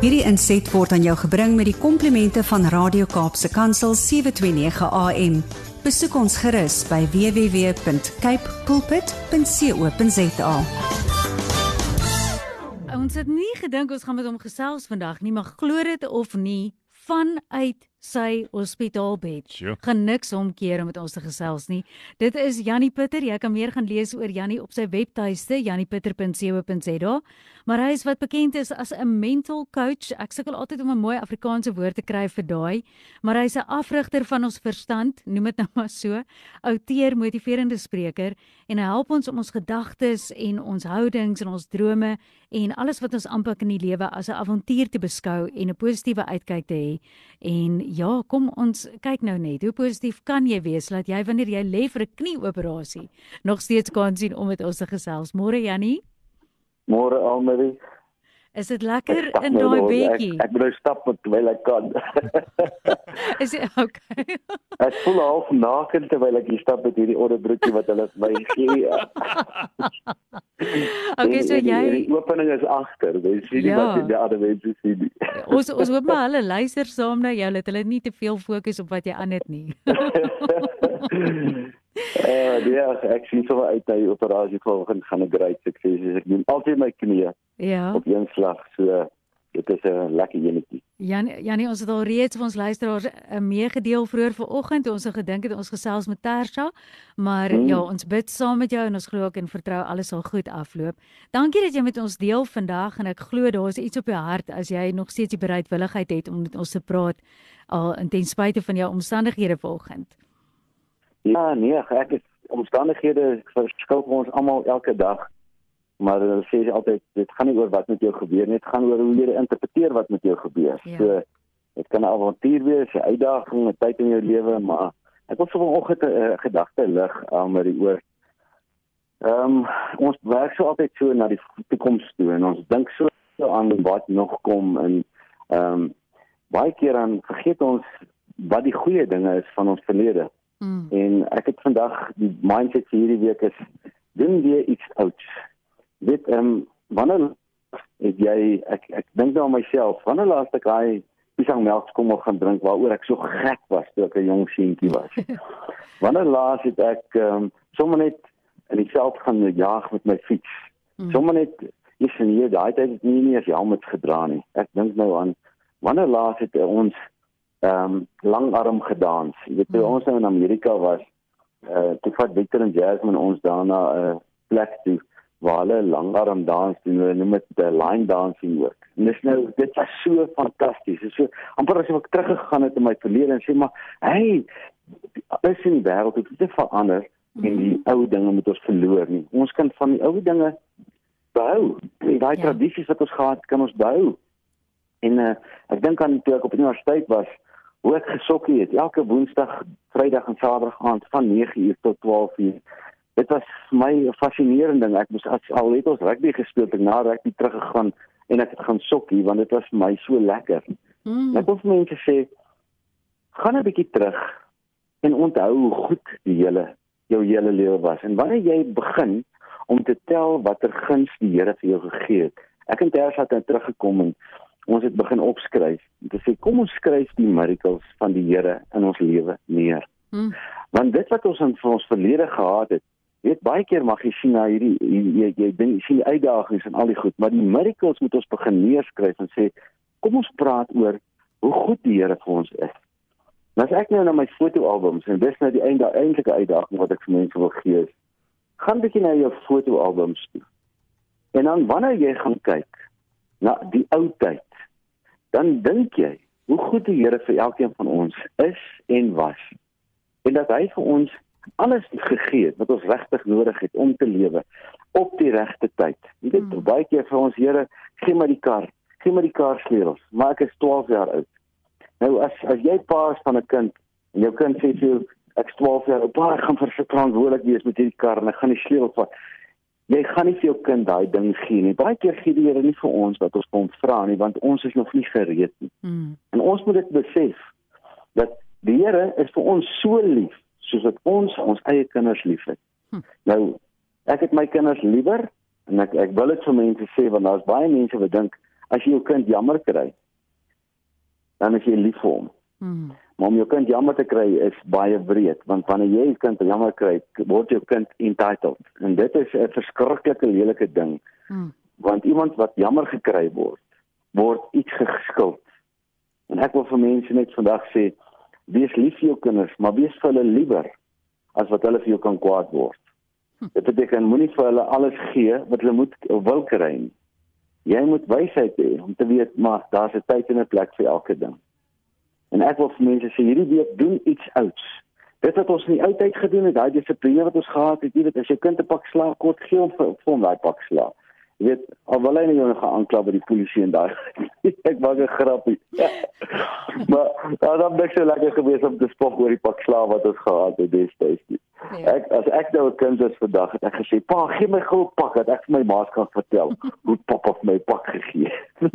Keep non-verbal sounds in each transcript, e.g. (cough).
Hierdie inset word aan jou gebring met die komplimente van Radio Kaapse Kansel 729 AM. Besoek ons gerus by www.cape pulpit.co.za. Ons het nie gedink ons gaan met hom gesels vandag nie, maar glo dit of nie, vanuit sy hospitaalbed. Sjoe. Gaan niks omkeer om met ons te gesels nie. Dit is Jannie Pitter. Jy kan meer gaan lees oor Jannie op sy webtuiste janniepitter.co.za. Maar hy is wat bekend is as 'n mental coach. Ek sukkel altyd om 'n mooi Afrikaanse woord te kry vir daai, maar hy's 'n afrigter van ons verstand, noem dit nou maar so, outeer, motiverende spreker en hy help ons om ons gedagtes en ons houdings en ons drome en alles wat ons aanpak in die lewe as 'n avontuur te beskou en 'n positiewe uitkyk te hê. En ja, kom ons kyk nou net. Hoe positief kan jy wees dat jy wanneer jy lê vir 'n knieoperasie nog steeds kan sien om met ons te gesels? Môre Jannie, Môre Almarie. is dit lekker in nou daai bedjie? Ek, ek moet nou stap terwyl ek kan. (laughs) Is dit okay? (laughs) ek voel half naken terwyl ek hier stap met hierdie onderbroekie wat hulle vir my gee. (laughs) (laughs) okay, so jy die opening is agter. Jy sien nie Ja. wat die ander mense sien nie. (laughs) ons ons hoop maar hulle luister saam na jou dat hulle nie te veel fokus op wat jy aan het nie. (laughs) Eh, uh, ja, ek sien so uit na die operasie volgens gaan 'n great sukses. Ek doen altyd my knieë Ja. op een slag. So dit is 'n lekker enetjie. Jan Janie, ons het al reeds vir ons luisteraars 'n meegedeel vroeër vanoggend toe ons het gedink het ons gesels met Tersha, maar Hmm. ja, ons bid saam met jou en ons glo ook en vertrou alles sal goed afloop. Dankie dat jy met ons deel vandag en ek glo daar is iets op jou hart as jy nog steeds die bereidwilligheid het om met ons te praat al ten spyte van jou omstandighede vanoggend. Ja, nee, ek is omstandighede verskil vir ons almal elke dag. Maar hulle sê altyd dit gaan nie oor wat met jou gebeur nie, dit gaan oor hoe jy dit interpreteer wat met jou gebeur. Ja. So dit kan 'n avontuur wees, 'n uitdaging, 'n tyd in jou lewe, maar ek wil vanoggend 'n gedagte lig aan met die oor. Ehm um, ons werk so altyd so na die toekoms toe en ons dink so aan wat nog kom en ehm um, baie keer dan vergeet ons wat die goeie dinge is van ons verlede. Mm. En ek het vandag die mindset vir hierdie week is doen weer iets ouds. Weet ehm um, wanneer het jy ek ek dink nou aan myself, wanneer laas ek daai piesangmelkskommel gaan drink waaroor ek so gek was toe ek 'n jong seentjie was. (laughs) wanneer laas het ek ehm um, sommer net in die veld gaan jag met my fiets. Mm. Sommer net is en hier daai tyd het nie nie as helmets gedra nie. Ek dink nou aan wanneer laas het ons ehm um, langarm gedans. Jy weet toe Mm. ons nou in Amerika was, uh toe vat Victor en Jasmine ons daarna 'n uh, plek toe waar hulle langarm dans doen. Hulle noem dit uh, line dancing ook. En dis nou dit was so fantasties. Dit is so amper asof ek teruggegaan het in my verlede en sê maar, hey, alles in die wêreld het te verander en die ou dinge moet ons verloor nie. Ons kan van die ou dinge behou. Daai Ja. tradisies wat ons gehad kan ons behou. En uh, ek dink aan toe ek op universiteit was, hoe ek gesokkie het elke Woensdag, Vrydag en Saterdag aand van 9uur tot 12uur. Dit was my 'n fascinerende ding. Ek moes al het ons rugby gespeel, ek na rugby teruggegaan en ek het gaan sokkie want dit was vir my so lekker. Mm. Ek wil vir mense sê gaan 'n bietjie terug en onthou hoe goed die hele jou hele lewe was. En wanneer jy begin om te tel watter guns die Here vir jou gegee het. Ek en Ters het nou teruggekom en ons het begin opskryf. En te sê kom ons skryf die miracles van die Here in ons lewe neer. Mm. Want dit wat ons in ons verlede gehad het, weet baie keer mag jy sien na hierdie jy jy dink jy sien die uitdagings en al die goed, maar die miracles moet ons begin neerskryf en sê kom ons praat oor hoe goed die Here vir ons is. Nou as ek nou na my fotoalbums en dis nou die einde eintlike uitdaging wat ek vir mense wil gee is gaan bietjie na jou fotoalbums toe. En dan wanneer jy gaan kyk na die ou tyd, dan dink jy hoe goed die Here vir elkeen van ons is en was. En dat hy vir ons alles gegee het wat ons regtig nodig het om te lewe op die regte tyd. Jy weet Hmm. baie keer vir ons Here, gee my die kar, gee my die kar sleutels, maar ek is 12 jaar oud. Nou as as jy pa is van 'n kind en jou kind sê vir jou ek's 12 jaar oud, pa, ek gaan verantwoordelik wees met hierdie kar en ek gaan die sleutels vat. Jy gaan nie vir jou kind daai ding gee nie. Baie keer gee die Here nie vir ons wat ons kom vra nie, want ons is nog nie gereed nie. Mm. En ons moet dit besef dat die Here is vir ons so lief soos wat ons ons eie kinders liefhet. Hm. Nou ek het my kinders liewer en ek ek wil dit vir mense sê want daar's baie mense wat dink as jy jou kind jammer kry, dan is jy lief vir hom. Mm. Maar om jou kind jammer te kry is baie breed, want wanneer jy jou kind jammer kry, word jou kind entitled. En dit is 'n verskriklike lelike ding, Mm. want iemand wat jammer gekry word, word iets geskuld. En ek wil vir mense net vandag sê, wees lief vir jou kinders, maar wees vir hulle liewer as wat hulle vir jou kan kwaad word. Dit beteken moenie vir hulle alles gee wat hulle moet wil kry nie. Jy moet wysheid hê om te weet maar daar's 'n tyd en 'n plek vir elke ding. En ek wil vir mense sê hierdie week doen iets outs. Dit wat ons in die ou tyd gedoen het, daai dissipline wat ons gehad het, jy weet as jou kind 'n pak slaag kort gee om vir, hom daai pak slaag. Jy weet, al wil hy nie jou nog aankla by die polisie en daai (laughs) ek maak 'n grappie. (laughs) maar daar het niks so lekker gewees om te spog oor die pak slaag wat ons gehad het destyds nie. Ja. Ek as ek nou 'n kind is vandag het ek gesê, "Pa, gee my gou 'n pak dat ek vir my maas kan vertel (laughs) hoe pappa vir my pak gegee het."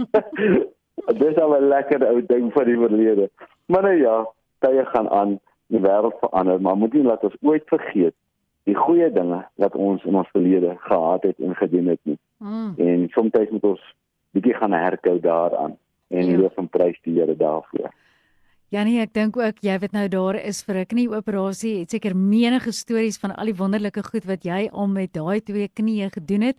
Dis al 'n lekker ou ding van die verlede. Maar nou ja, tye gaan aan, die wêreld verander, maar moet nie laat ons ooit vergeet die goeie dinge wat ons in ons verlede gehad het en gedoen het nie. Mm. En soms moet ons bietjie gaan herkou daaraan en Ja. loof en prys die Here daarvoor. Janie, ek dink ook jy wat nou daar is vir 'n knieoperasie, het seker menige stories van al die wonderlike goed wat jy al met daai twee knieë gedoen het.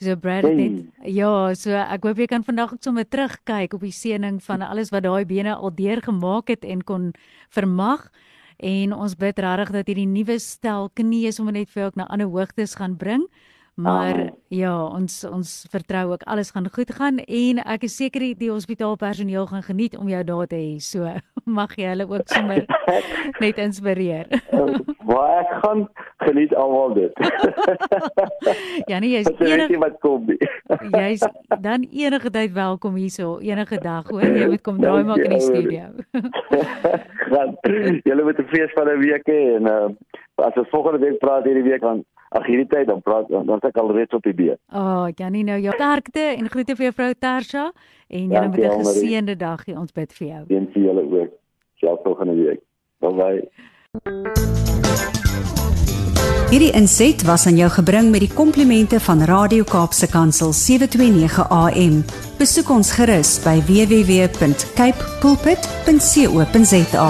So Brad het net ja, so ek hoop jy kan vandag ook sommer terugkyk op die seëning van alles wat daai bene al deurgemaak het en kon vermag. En ons bid regtig dat hierdie nuwe stel knieë sommer net vir jou ook na ander hoogtes gaan bring. Maar Amen. ja, ons ons vertrou ook alles gaan goed gaan en ek is seker die, die hospitaalpersoneel gaan geniet om jou daar te hê. So (laughs) mag jy hulle ook sommer (laughs) net inspireer. Waar ek gaan geniet almal dit. (laughs) Janie, jy's Dit is enig nie wat kom jy's dan enige tyd welkom hierso, enige dag hoor. Jy moet kom draai maak in die studio. gaan julle moet 'n fees van 'n week hê en uh, as ons volgende week praat hierdie week dan ag hierdie tyd dan praat dan dan ek al reeds op die been. Oh, Janie, nou jou sterkte en groete vir jou vrou Tarsha en julle moet Dankie, 'n geseënde dag hê. Ons bid vir jou. Wens vir julle ook. Selfs volgende week. Bye bye. Hierdie inset was aan jou gebring met die komplimente van Radio Kaapse Kansel 729 AM. Besoek ons gerus by www.cape pulpit.co.za.